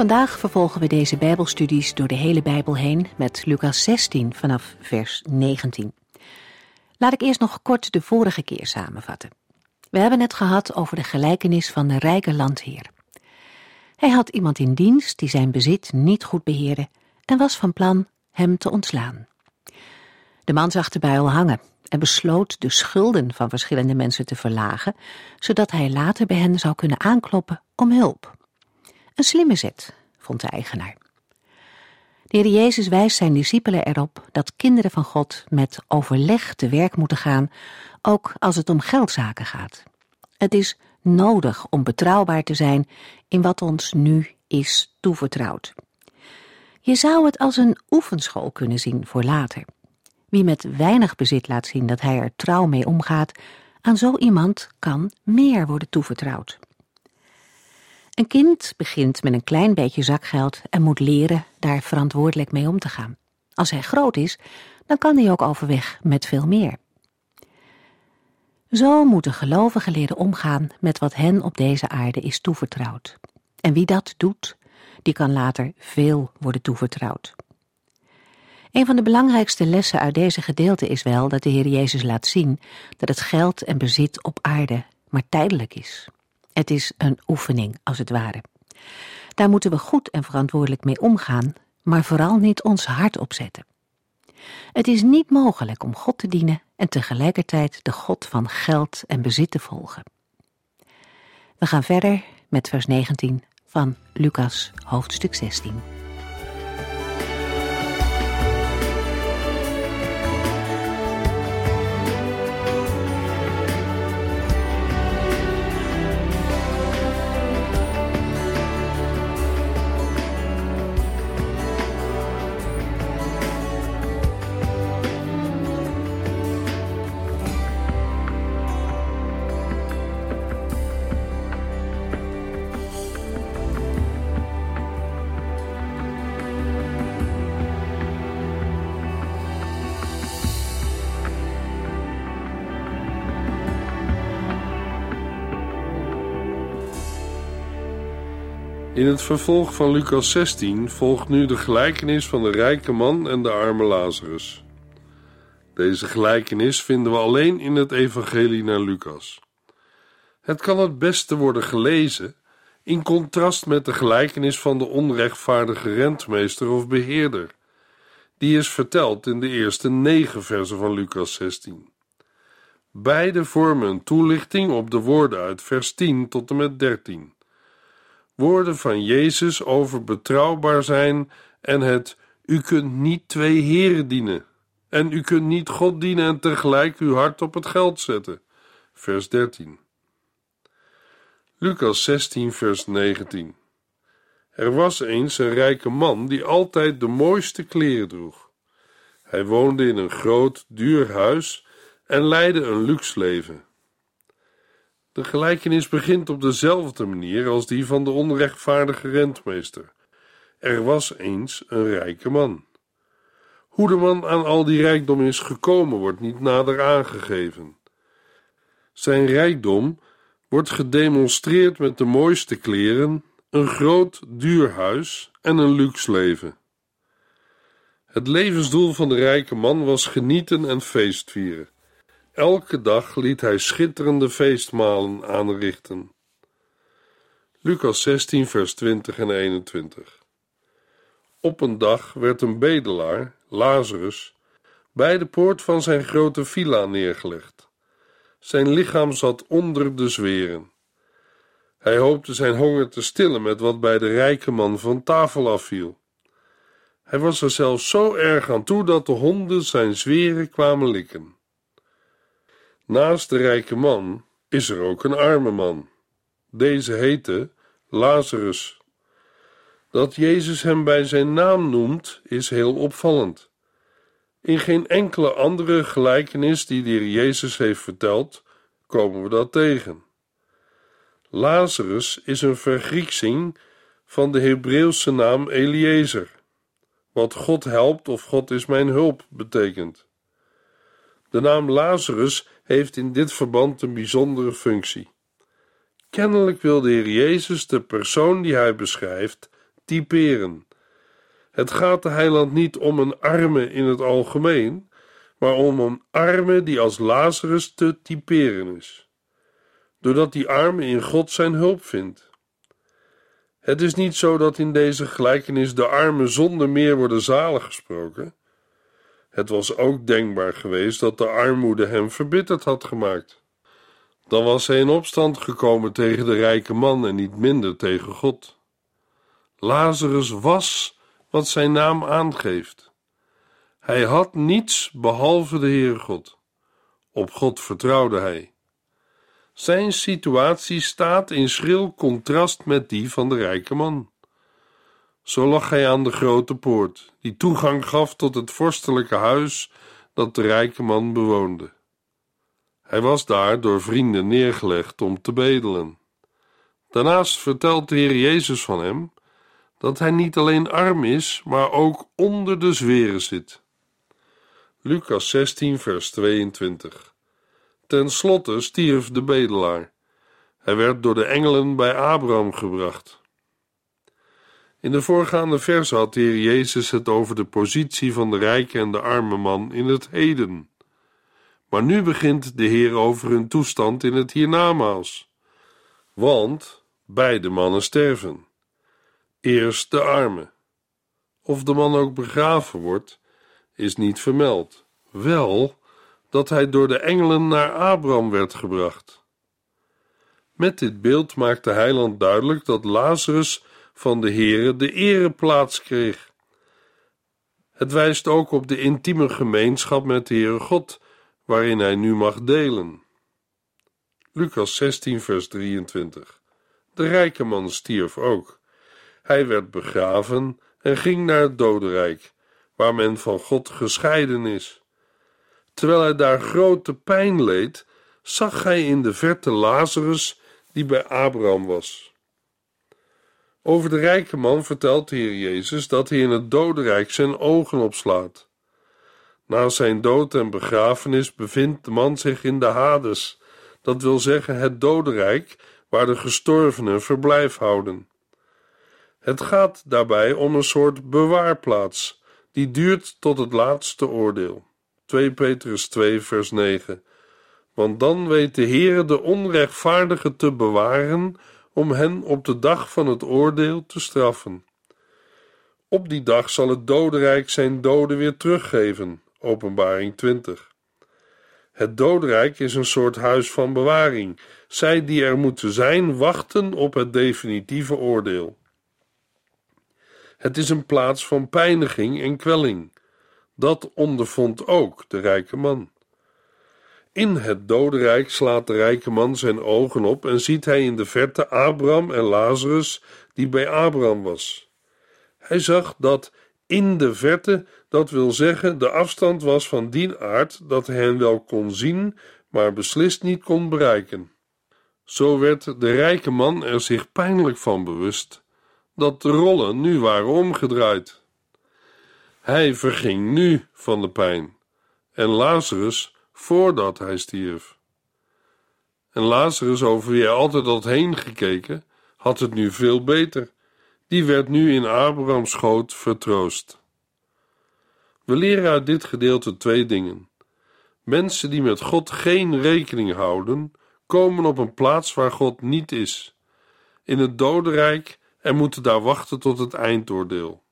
Vandaag vervolgen we deze Bijbelstudies door de hele Bijbel heen met Lucas 16 vanaf vers 19. Laat ik eerst nog kort de vorige keer samenvatten. We hebben het gehad over de gelijkenis van de rijke landheer. Hij had iemand in dienst die zijn bezit niet goed beheerde en was van plan hem te ontslaan. De man zag de buil hangen en besloot de schulden van verschillende mensen te verlagen, zodat hij later bij hen zou kunnen aankloppen om hulp. Een slimme zet, vond de eigenaar. De Heer Jezus wijst zijn discipelen erop dat kinderen van God met overleg te werk moeten gaan, ook als het om geldzaken gaat. Het is nodig om betrouwbaar te zijn in wat ons nu is toevertrouwd. Je zou het als een oefenschool kunnen zien voor later. Wie met weinig bezit laat zien dat hij er trouw mee omgaat, aan zo iemand kan meer worden toevertrouwd. Een kind begint met een klein beetje zakgeld en moet leren daar verantwoordelijk mee om te gaan. Als hij groot is, dan kan hij ook overweg met veel meer. Zo moeten gelovigen leren omgaan met wat hen op deze aarde is toevertrouwd. En wie dat doet, die kan later veel worden toevertrouwd. Een van de belangrijkste lessen uit deze gedeelte is wel dat de Heer Jezus laat zien dat het geld en bezit op aarde maar tijdelijk is. Het is een oefening, als het ware. Daar moeten we goed en verantwoordelijk mee omgaan, maar vooral niet ons hart opzetten. Het is niet mogelijk om God te dienen en tegelijkertijd de God van geld en bezit te volgen. We gaan verder met vers 19 van Lucas hoofdstuk 16. In het vervolg van Lucas 16 volgt nu de gelijkenis van de rijke man en de arme Lazarus. Deze gelijkenis vinden we alleen in het Evangelie naar Lucas. Het kan het beste worden gelezen in contrast met de gelijkenis van de onrechtvaardige rentmeester of beheerder. Die is verteld in de eerste negen versen van Lucas 16. Beide vormen een toelichting op de woorden uit vers 10 tot en met 13 woorden van Jezus over betrouwbaar zijn en het u kunt niet twee heren dienen en u kunt niet God dienen en tegelijk uw hart op het geld zetten. Vers 13. Lucas 16, vers 19. Er was eens een rijke man die altijd de mooiste kleren droeg. Hij woonde in een groot, duur huis en leidde een luxe leven. De gelijkenis begint op dezelfde manier als die van de onrechtvaardige rentmeester. Er was eens een rijke man. Hoe de man aan al die rijkdom is gekomen, wordt niet nader aangegeven. Zijn rijkdom wordt gedemonstreerd met de mooiste kleren, een groot, duur huis en een luxe leven. Het levensdoel van de rijke man was genieten en feestvieren. Elke dag liet hij schitterende feestmalen aanrichten. Lucas 16, vers 20 en 21. Op een dag werd een bedelaar, Lazarus, bij de poort van zijn grote villa neergelegd. Zijn lichaam zat onder de zweren. Hij hoopte zijn honger te stillen met wat bij de rijke man van tafel afviel. Hij was er zelfs zo erg aan toe dat de honden zijn zweren kwamen likken. Naast de rijke man is er ook een arme man. Deze heette Lazarus. Dat Jezus hem bij zijn naam noemt, is heel opvallend. In geen enkele andere gelijkenis die de Heer Jezus heeft verteld, komen we dat tegen. Lazarus is een vergrieksing van de Hebreeuwse naam Eliezer, wat God helpt of God is mijn hulp betekent. De naam Lazarus heeft in dit verband een bijzondere functie. Kennelijk wil de Heer Jezus de persoon die hij beschrijft typeren. Het gaat de heiland niet om een arme in het algemeen, maar om een arme die als Lazarus te typeren is, doordat die arme in God zijn hulp vindt. Het is niet zo dat in deze gelijkenis de armen zonder meer worden zalig gesproken. Het was ook denkbaar geweest dat de armoede hem verbitterd had gemaakt. Dan was hij in opstand gekomen tegen de rijke man en niet minder tegen God. Lazarus was wat zijn naam aangeeft. Hij had niets behalve de Heere God. Op God vertrouwde hij. Zijn situatie staat in schril contrast met die van de rijke man. Zo lag hij aan de grote poort, die toegang gaf tot het vorstelijke huis dat de rijke man bewoonde. Hij was daar door vrienden neergelegd om te bedelen. Daarnaast vertelt de Heer Jezus van hem dat hij niet alleen arm is, maar ook onder de zweren zit. Lucas 16, vers 22. Ten slotte stierf de bedelaar. Hij werd door de engelen bij Abraham gebracht. In de voorgaande vers had de Heer Jezus het over de positie van de rijke en de arme man in het heden. Maar nu begint de Heer over hun toestand in het hiernamaals. Want beide mannen sterven. Eerst de arme. Of de man ook begraven wordt, is niet vermeld. Wel dat hij door de engelen naar Abraham werd gebracht. Met dit beeld maakt de heiland duidelijk dat Lazarus van de Heere de ereplaats kreeg. Het wijst ook op de intieme gemeenschap met de Heere God, waarin hij nu mag delen. Lucas 16, vers 23. De rijke man stierf ook. Hij werd begraven en ging naar het dodenrijk, waar men van God gescheiden is. Terwijl hij daar grote pijn leed, zag hij in de verte Lazarus, die bij Abraham was. Over de rijke man vertelt de Heer Jezus dat hij in het dodenrijk zijn ogen opslaat. Na zijn dood en begrafenis bevindt de man zich in de Hades, dat wil zeggen het dodenrijk, waar de gestorvenen verblijf houden. Het gaat daarbij om een soort bewaarplaats, die duurt tot het laatste oordeel. 2 Petrus 2, vers 9. Want dan weet de Heere de onrechtvaardigen te bewaren om hen op de dag van het oordeel te straffen. Op die dag zal het dodenrijk zijn doden weer teruggeven. Openbaring 20. Het dodenrijk is een soort huis van bewaring. Zij die er moeten zijn, wachten op het definitieve oordeel. Het is een plaats van pijniging en kwelling. Dat ondervond ook de rijke man. In het dodenrijk slaat de rijke man zijn ogen op en ziet hij in de verte Abraham en Lazarus, die bij Abraham was. Hij zag dat in de verte, dat wil zeggen, de afstand was van die aard dat hij hen wel kon zien, maar beslist niet kon bereiken. Zo werd de rijke man er zich pijnlijk van bewust dat de rollen nu waren omgedraaid. Hij verging nu van de pijn en Lazarus voordat hij stierf. En Lazarus, over wie hij altijd had heen gekeken, had het nu veel beter. Die werd nu in Abrahams schoot vertroost. We leren uit dit gedeelte twee dingen. Mensen die met God geen rekening houden, komen op een plaats waar God niet is, in het dodenrijk en moeten daar wachten tot het eindoordeel.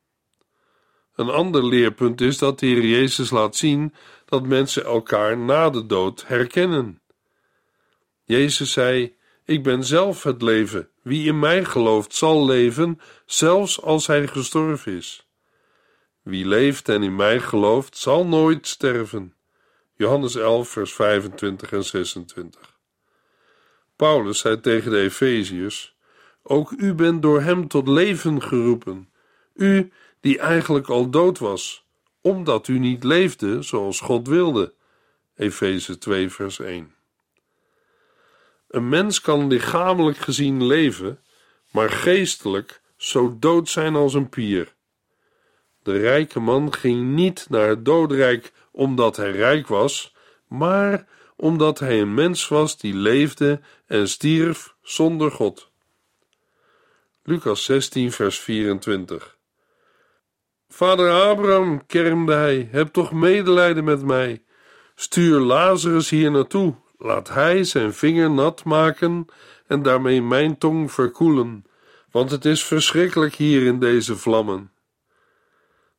Een ander leerpunt is dat de Heer Jezus laat zien dat mensen elkaar na de dood herkennen. Jezus zei: Ik ben zelf het leven. Wie in mij gelooft, zal leven, zelfs als hij gestorven is. Wie leeft en in mij gelooft, zal nooit sterven. Johannes 11, vers 25 en 26. Paulus zei tegen de Efeziërs: Ook u bent door hem tot leven geroepen. U die eigenlijk al dood was, omdat u niet leefde zoals God wilde. Efeze 2, vers 1. Een mens kan lichamelijk gezien leven, maar geestelijk zo dood zijn als een pier. De rijke man ging niet naar het doodrijk omdat hij rijk was, maar omdat hij een mens was die leefde en stierf zonder God. Lucas 16, vers 24. Vader Abraham, kermde hij, heb toch medelijden met mij. Stuur Lazarus hier naartoe, laat hij zijn vinger nat maken en daarmee mijn tong verkoelen, want het is verschrikkelijk hier in deze vlammen.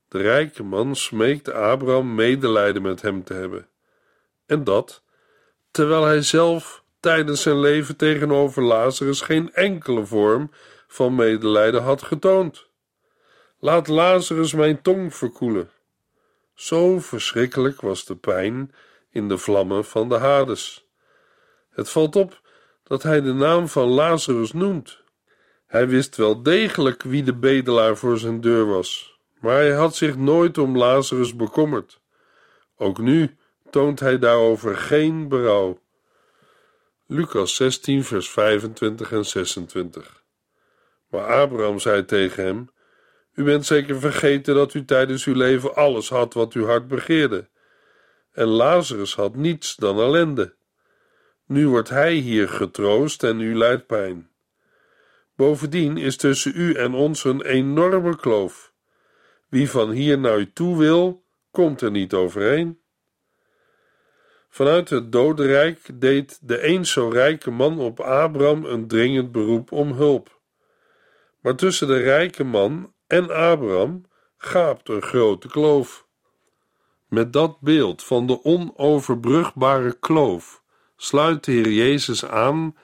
De rijke man smeekte Abraham medelijden met hem te hebben. En dat, terwijl hij zelf tijdens zijn leven tegenover Lazarus geen enkele vorm van medelijden had getoond. Laat Lazarus mijn tong verkoelen. Zo verschrikkelijk was de pijn in de vlammen van de Hades. Het valt op dat hij de naam van Lazarus noemt. Hij wist wel degelijk wie de bedelaar voor zijn deur was, maar hij had zich nooit om Lazarus bekommerd. Ook nu toont hij daarover geen berouw. Lucas 16, vers 25 en 26. Maar Abraham zei tegen hem: U bent zeker vergeten dat u tijdens uw leven alles had wat uw hart begeerde. En Lazarus had niets dan ellende. Nu wordt hij hier getroost en u lijdt pijn. Bovendien is tussen u en ons een enorme kloof. Wie van hier naar u toe wil, komt er niet overheen. Vanuit het dodenrijk deed de eens zo rijke man op Abraham een dringend beroep om hulp. Maar tussen de rijke man en Abraham gaapt een grote kloof. Met dat beeld van de onoverbrugbare kloof sluit de Heer Jezus aan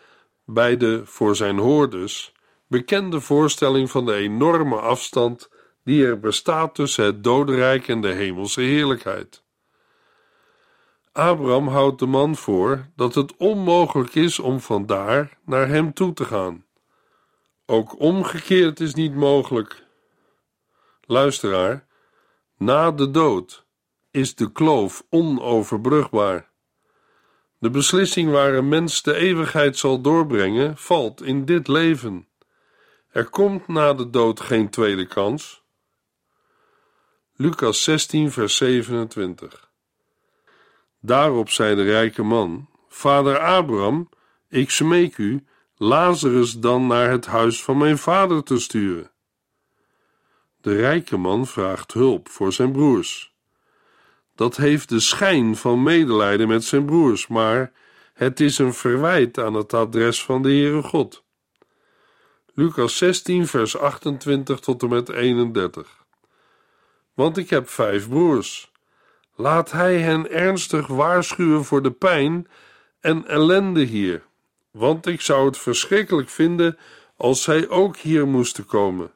bij de voor zijn hoorders bekende voorstelling van de enorme afstand die er bestaat tussen het dodenrijk en de hemelse heerlijkheid. Abraham houdt de man voor dat het onmogelijk is om vandaar naar hem toe te gaan. Ook omgekeerd is niet mogelijk. Luisteraar, na de dood is de kloof onoverbrugbaar. De beslissing waar een mens de eeuwigheid zal doorbrengen, valt in dit leven. Er komt na de dood geen tweede kans. Lucas 16, vers 27. Daarop zei de rijke man: Vader Abraham, ik smeek u, Lazarus dan naar het huis van mijn vader te sturen. De rijke man vraagt hulp voor zijn broers. Dat heeft de schijn van medelijden met zijn broers, maar het is een verwijt aan het adres van de Heere God. Lucas 16, vers 28 tot en met 31. Want ik heb vijf broers. Laat hij hen ernstig waarschuwen voor de pijn en ellende hier, want ik zou het verschrikkelijk vinden als zij ook hier moesten komen.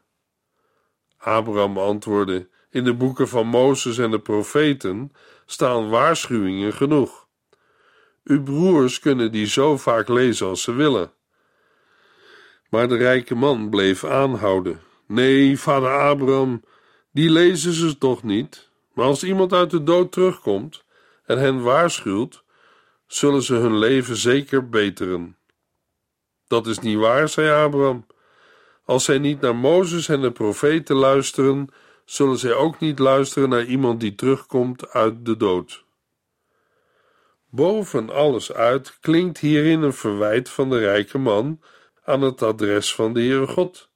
Abraham antwoordde: In de boeken van Mozes en de profeten staan waarschuwingen genoeg. Uw broers kunnen die zo vaak lezen als ze willen. Maar de rijke man bleef aanhouden. Nee, vader Abraham, die lezen ze toch niet. Maar als iemand uit de dood terugkomt en hen waarschuwt, zullen ze hun leven zeker beteren. Dat is niet waar, zei Abraham. Als zij niet naar Mozes en de profeten luisteren, zullen zij ook niet luisteren naar iemand die terugkomt uit de dood. Boven alles uit klinkt hierin een verwijt van de rijke man aan het adres van de Heere God.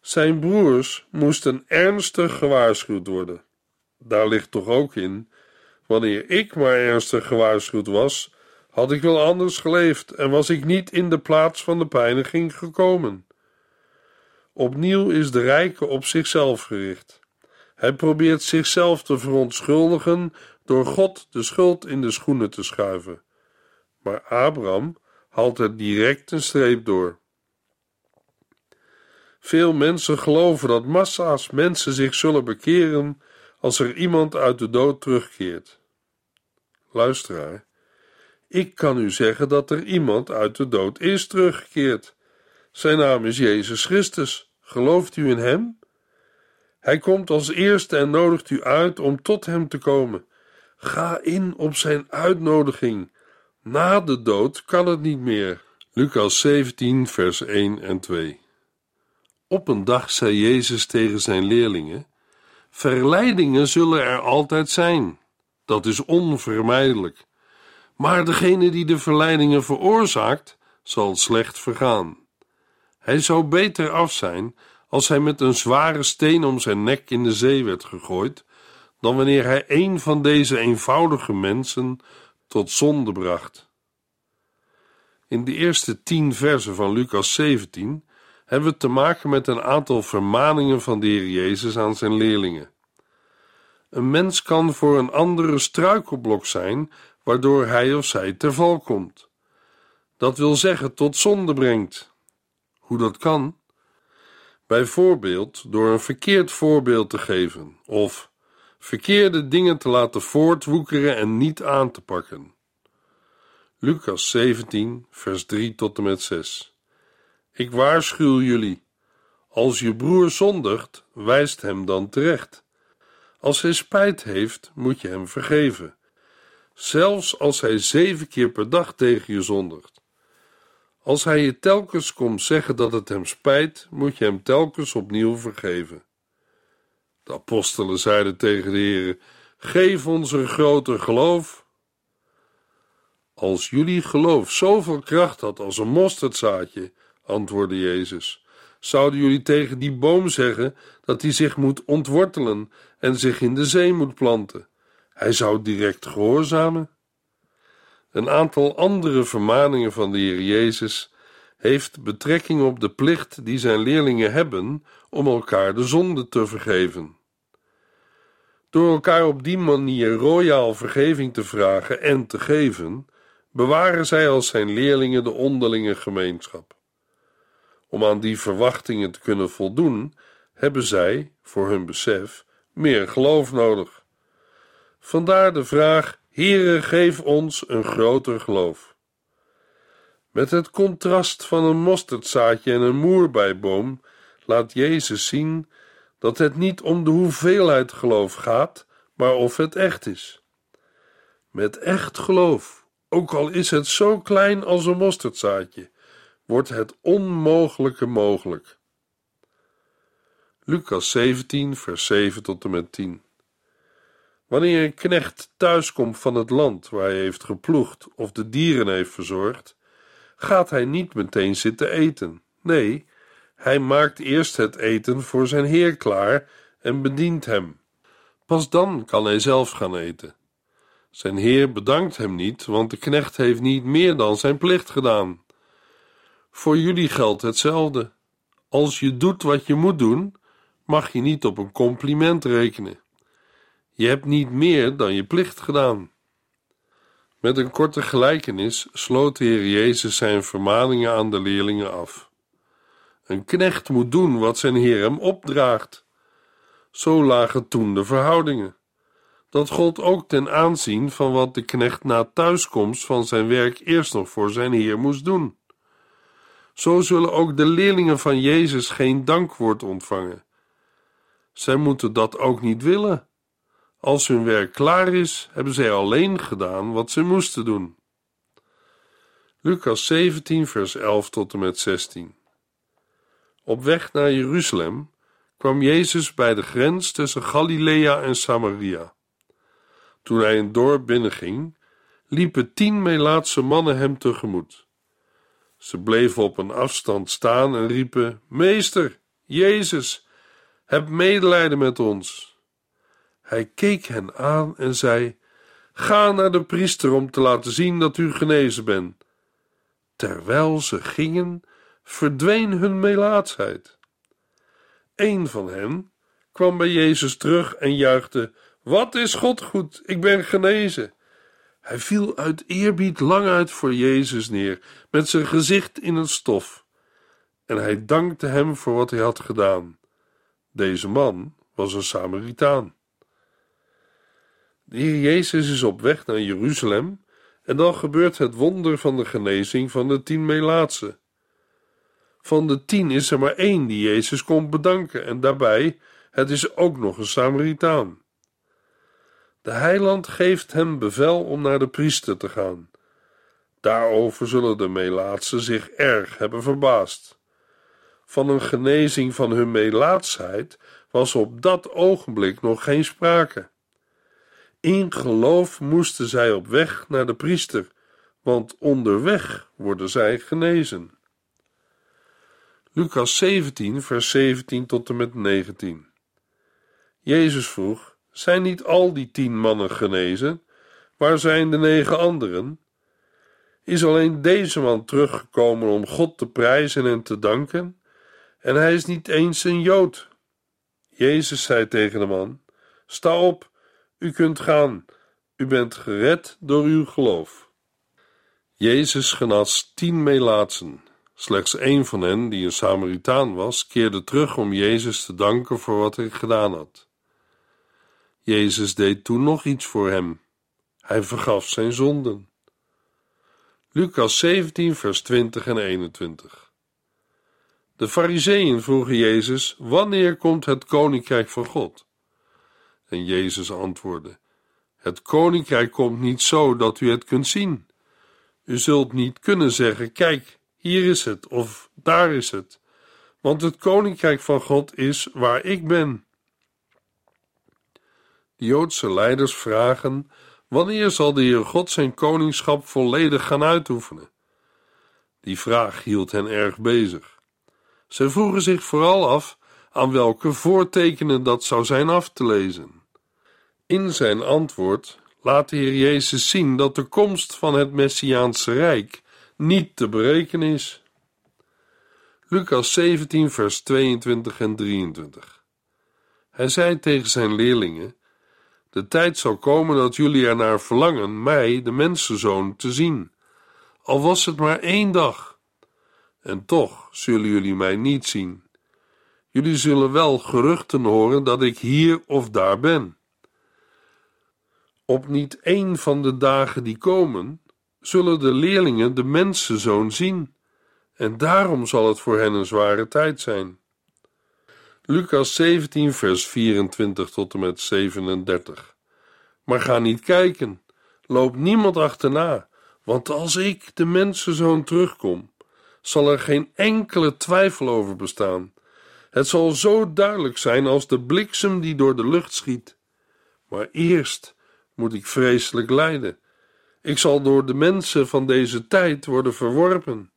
Zijn broers moesten ernstig gewaarschuwd worden. Daar ligt toch ook in, wanneer ik maar ernstig gewaarschuwd was, had ik wel anders geleefd en was ik niet in de plaats van de pijniging gekomen. Opnieuw is de rijke op zichzelf gericht. Hij probeert zichzelf te verontschuldigen door God de schuld in de schoenen te schuiven. Maar Abraham haalt er direct een streep door. Veel mensen geloven dat massa's mensen zich zullen bekeren als er iemand uit de dood terugkeert. Luisteraar, ik kan u zeggen dat er iemand uit de dood is teruggekeerd. Zijn naam is Jezus Christus. Gelooft u in Hem? Hij komt als eerste en nodigt u uit om tot Hem te komen. Ga in op Zijn uitnodiging. Na de dood kan het niet meer. Lucas 17, vers 1 en 2. Op een dag zei Jezus tegen zijn leerlingen: Verleidingen zullen er altijd zijn. Dat is onvermijdelijk. Maar degene die de verleidingen veroorzaakt, zal slecht vergaan. Hij zou beter af zijn als hij met een zware steen om zijn nek in de zee werd gegooid, dan wanneer hij een van deze eenvoudige mensen tot zonde bracht. In de eerste tien versen van Lucas 17 hebben we te maken met een aantal vermaningen van de Heer Jezus aan zijn leerlingen. Een mens kan voor een andere struikelblok zijn, waardoor hij of zij ter val komt. Dat wil zeggen tot zonde brengt. Hoe dat kan? Bijvoorbeeld door een verkeerd voorbeeld te geven of verkeerde dingen te laten voortwoekeren en niet aan te pakken. Lucas 17, vers 3 tot en met 6. Ik waarschuw jullie: als je broer zondigt, wijst hem dan terecht. Als hij spijt heeft, moet je hem vergeven, zelfs als hij zeven keer per dag tegen je zondigt. Als hij je telkens komt zeggen dat het hem spijt, moet je hem telkens opnieuw vergeven. De apostelen zeiden tegen de Heer: Geef ons een groter geloof. Als jullie geloof zoveel kracht had als een mosterdzaadje, antwoordde Jezus, zouden jullie tegen die boom zeggen dat hij zich moet ontwortelen en zich in de zee moet planten. Hij zou direct gehoorzamen. Een aantal andere vermaningen van de Heer Jezus heeft betrekking op de plicht die zijn leerlingen hebben om elkaar de zonde te vergeven. Door elkaar op die manier royaal vergeving te vragen en te geven, bewaren zij als zijn leerlingen de onderlinge gemeenschap. Om aan die verwachtingen te kunnen voldoen, hebben zij, voor hun besef, meer geloof nodig. Vandaar de vraag: Heere, geef ons een groter geloof. Met het contrast van een mosterdzaadje en een moerbijboom laat Jezus zien dat het niet om de hoeveelheid geloof gaat, maar of het echt is. Met echt geloof, ook al is het zo klein als een mosterdzaadje, wordt het onmogelijke mogelijk. Lucas 17, vers 7 tot en met 10. Wanneer een knecht thuiskomt van het land waar hij heeft geploegd of de dieren heeft verzorgd, gaat hij niet meteen zitten eten. Nee, hij maakt eerst het eten voor zijn heer klaar en bedient hem. Pas dan kan hij zelf gaan eten. Zijn heer bedankt hem niet, want de knecht heeft niet meer dan zijn plicht gedaan. Voor jullie geldt hetzelfde. Als je doet wat je moet doen, mag je niet op een compliment rekenen. Je hebt niet meer dan je plicht gedaan. Met een korte gelijkenis sloot de Heer Jezus zijn vermaningen aan de leerlingen af. Een knecht moet doen wat zijn Heer hem opdraagt. Zo lagen toen de verhoudingen. Dat gold ook ten aanzien van wat de knecht na thuiskomst van zijn werk eerst nog voor zijn Heer moest doen. Zo zullen ook de leerlingen van Jezus geen dankwoord ontvangen. Zij moeten dat ook niet willen. Als hun werk klaar is, hebben zij alleen gedaan wat ze moesten doen. Lucas 17, vers 11 tot en met 16. Op weg naar Jeruzalem kwam Jezus bij de grens tussen Galilea en Samaria. Toen hij een dorp binnenging, liepen tien Melaatse mannen hem tegemoet. Ze bleven op een afstand staan en riepen: Meester, Jezus, heb medelijden met ons. Hij keek hen aan en zei: Ga naar de priester om te laten zien dat u genezen bent. Terwijl ze gingen, verdween hun melaatsheid. Een van hen kwam bij Jezus terug en juichte: Wat is God goed, ik ben genezen. Hij viel uit eerbied lang uit voor Jezus neer, met zijn gezicht in het stof. En hij dankte hem voor wat hij had gedaan. Deze man was een Samaritaan. De Heer Jezus is op weg naar Jeruzalem en dan gebeurt het wonder van de genezing van de tien Melaatsen. Van de tien is er maar één die Jezus komt bedanken, en daarbij, het is ook nog een Samaritaan. De heiland geeft hem bevel om naar de priester te gaan. Daarover zullen de Melaatsen zich erg hebben verbaasd. Van een genezing van hun melaatsheid was op dat ogenblik nog geen sprake. In geloof moesten zij op weg naar de priester, want onderweg worden zij genezen. Lucas 17, vers 17 tot en met 19. Jezus vroeg: Zijn niet al die tien mannen genezen? Waar zijn de negen anderen? Is alleen deze man teruggekomen om God te prijzen en te danken? En hij is niet eens een Jood. Jezus zei tegen de man: Sta op, u kunt gaan, u bent gered door uw geloof. Jezus genas tien melaatsen. Slechts één van hen, die een Samaritaan was, keerde terug om Jezus te danken voor wat hij gedaan had. Jezus deed toen nog iets voor hem. Hij vergaf zijn zonden. Lucas 17, vers 20 en 21. De Fariseeën vroegen Jezus: Wanneer komt het koninkrijk van God? En Jezus antwoordde: Het koninkrijk komt niet zo dat u het kunt zien. U zult niet kunnen zeggen: Kijk, hier is het, of daar is het, want het koninkrijk van God is waar ik ben. De Joodse leiders vragen: Wanneer zal de Heer God zijn koningschap volledig gaan uitoefenen? Die vraag hield hen erg bezig. Ze vroegen zich vooral af aan welke voortekenen dat zou zijn af te lezen. In zijn antwoord laat de Heer Jezus zien dat de komst van het Messiaanse Rijk niet te berekenen is. Lucas 17, vers 22 en 23. Hij zei tegen zijn leerlingen: De tijd zal komen dat jullie ernaar verlangen mij, de mensenzoon, te zien, al was het maar één dag. En toch zullen jullie mij niet zien. Jullie zullen wel geruchten horen dat ik hier of daar ben. Op niet één van de dagen die komen, zullen de leerlingen de mensenzoon zien, en daarom zal het voor hen een zware tijd zijn. Lucas 17, vers 24 tot en met 37. Maar ga niet kijken, loop niemand achterna, want als ik, de mensenzoon, terugkom, zal er geen enkele twijfel over bestaan. Het zal zo duidelijk zijn als de bliksem die door de lucht schiet. Maar eerst moet ik vreselijk lijden. Ik zal door de mensen van deze tijd worden verworpen.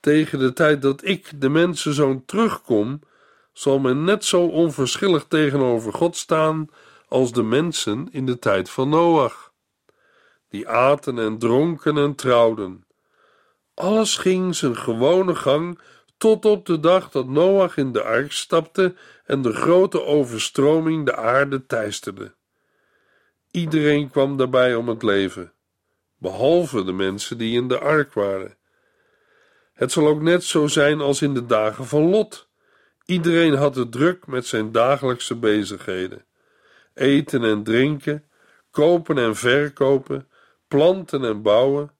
Tegen de tijd dat ik, de mensenzoon, terugkom, zal men net zo onverschillig tegenover God staan als de mensen in de tijd van Noach. Die aten en dronken en trouwden. Alles ging zijn gewone gang tot op de dag dat Noach in de ark stapte en de grote overstroming de aarde teisterde. Iedereen kwam daarbij om het leven, behalve de mensen die in de ark waren. Het zal ook net zo zijn als in de dagen van Lot. Iedereen had het druk met zijn dagelijkse bezigheden: eten en drinken, kopen en verkopen, planten en bouwen,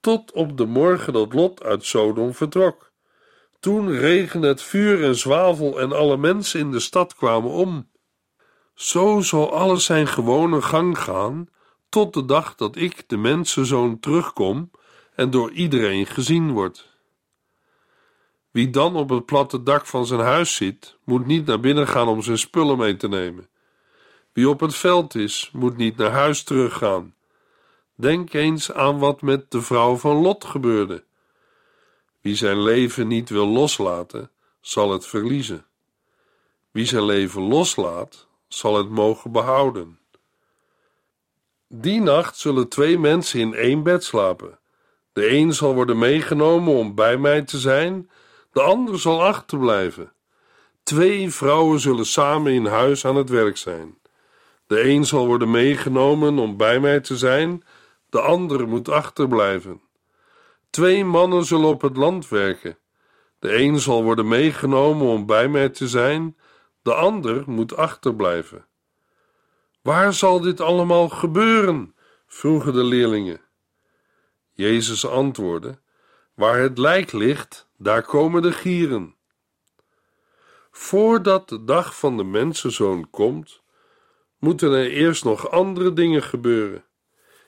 tot op de morgen dat Lot uit Sodom vertrok. Toen regende het vuur en zwavel en alle mensen in de stad kwamen om. Zo zal alles zijn gewone gang gaan, tot de dag dat ik, de mensenzoon, terugkom en door iedereen gezien word. Wie dan op het platte dak van zijn huis zit, moet niet naar binnen gaan om zijn spullen mee te nemen. Wie op het veld is, moet niet naar huis teruggaan. Denk eens aan wat met de vrouw van Lot gebeurde. Wie zijn leven niet wil loslaten, zal het verliezen. Wie zijn leven loslaat, zal het mogen behouden. Die nacht zullen twee mensen in één bed slapen. De een zal worden meegenomen om bij mij te zijn, de ander zal achterblijven. Twee vrouwen zullen samen in huis aan het werk zijn. De een zal worden meegenomen om bij mij te zijn, de andere moet achterblijven. Twee mannen zullen op het land werken. De een zal worden meegenomen om bij mij te zijn, de ander moet achterblijven. Waar zal dit allemaal gebeuren? vroegen de leerlingen. Jezus antwoordde: Waar het lijk ligt, daar komen de gieren. Voordat de dag van de mensenzoon komt, moeten er eerst nog andere dingen gebeuren.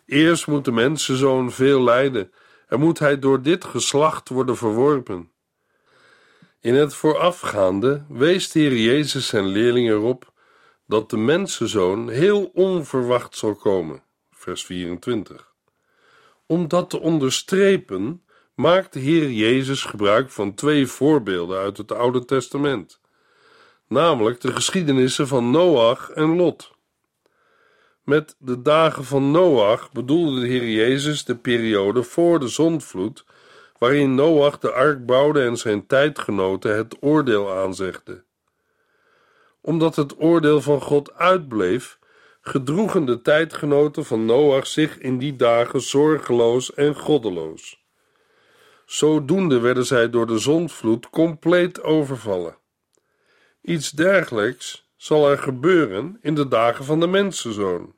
Eerst moet de mensenzoon veel lijden en moet hij door dit geslacht worden verworpen. In het voorafgaande wees de Heer Jezus zijn leerlingen erop dat de mensenzoon heel onverwacht zal komen. Vers 24. Om dat te onderstrepen, maakt de Heer Jezus gebruik van twee voorbeelden uit het Oude Testament, namelijk de geschiedenissen van Noach en Lot. Met de dagen van Noach bedoelde de Heer Jezus de periode voor de zondvloed, waarin Noach de ark bouwde en zijn tijdgenoten het oordeel aanzegde. Omdat het oordeel van God uitbleef, gedroegen de tijdgenoten van Noach zich in die dagen zorgeloos en goddeloos. Zodoende werden zij door de zondvloed compleet overvallen. Iets dergelijks zal er gebeuren in de dagen van de mensenzoon.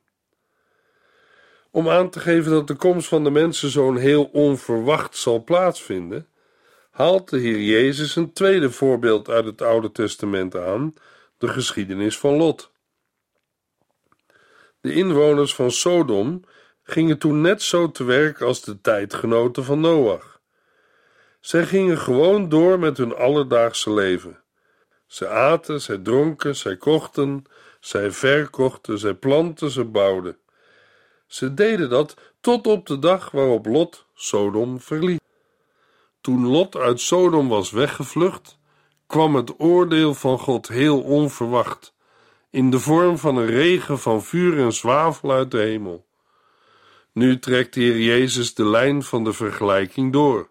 Om aan te geven dat de komst van de mensenzoon heel onverwacht zal plaatsvinden, haalt de Heer Jezus een tweede voorbeeld uit het Oude Testament aan, de geschiedenis van Lot. De inwoners van Sodom gingen toen net zo te werk als de tijdgenoten van Noach. Zij gingen gewoon door met hun alledaagse leven. Ze aten, zij dronken, zij kochten, zij verkochten, zij planten, ze bouwden. Ze deden dat tot op de dag waarop Lot Sodom verliet. Toen Lot uit Sodom was weggevlucht, kwam het oordeel van God heel onverwacht, in de vorm van een regen van vuur en zwavel uit de hemel. Nu trekt de Heer Jezus de lijn van de vergelijking door.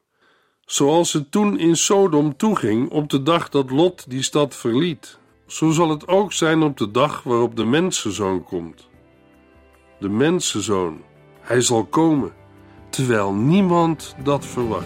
Zoals het toen in Sodom toeging op de dag dat Lot die stad verliet, zo zal het ook zijn op de dag waarop de mensenzoon komt de mensenzoon. Hij zal komen, terwijl niemand dat verwacht.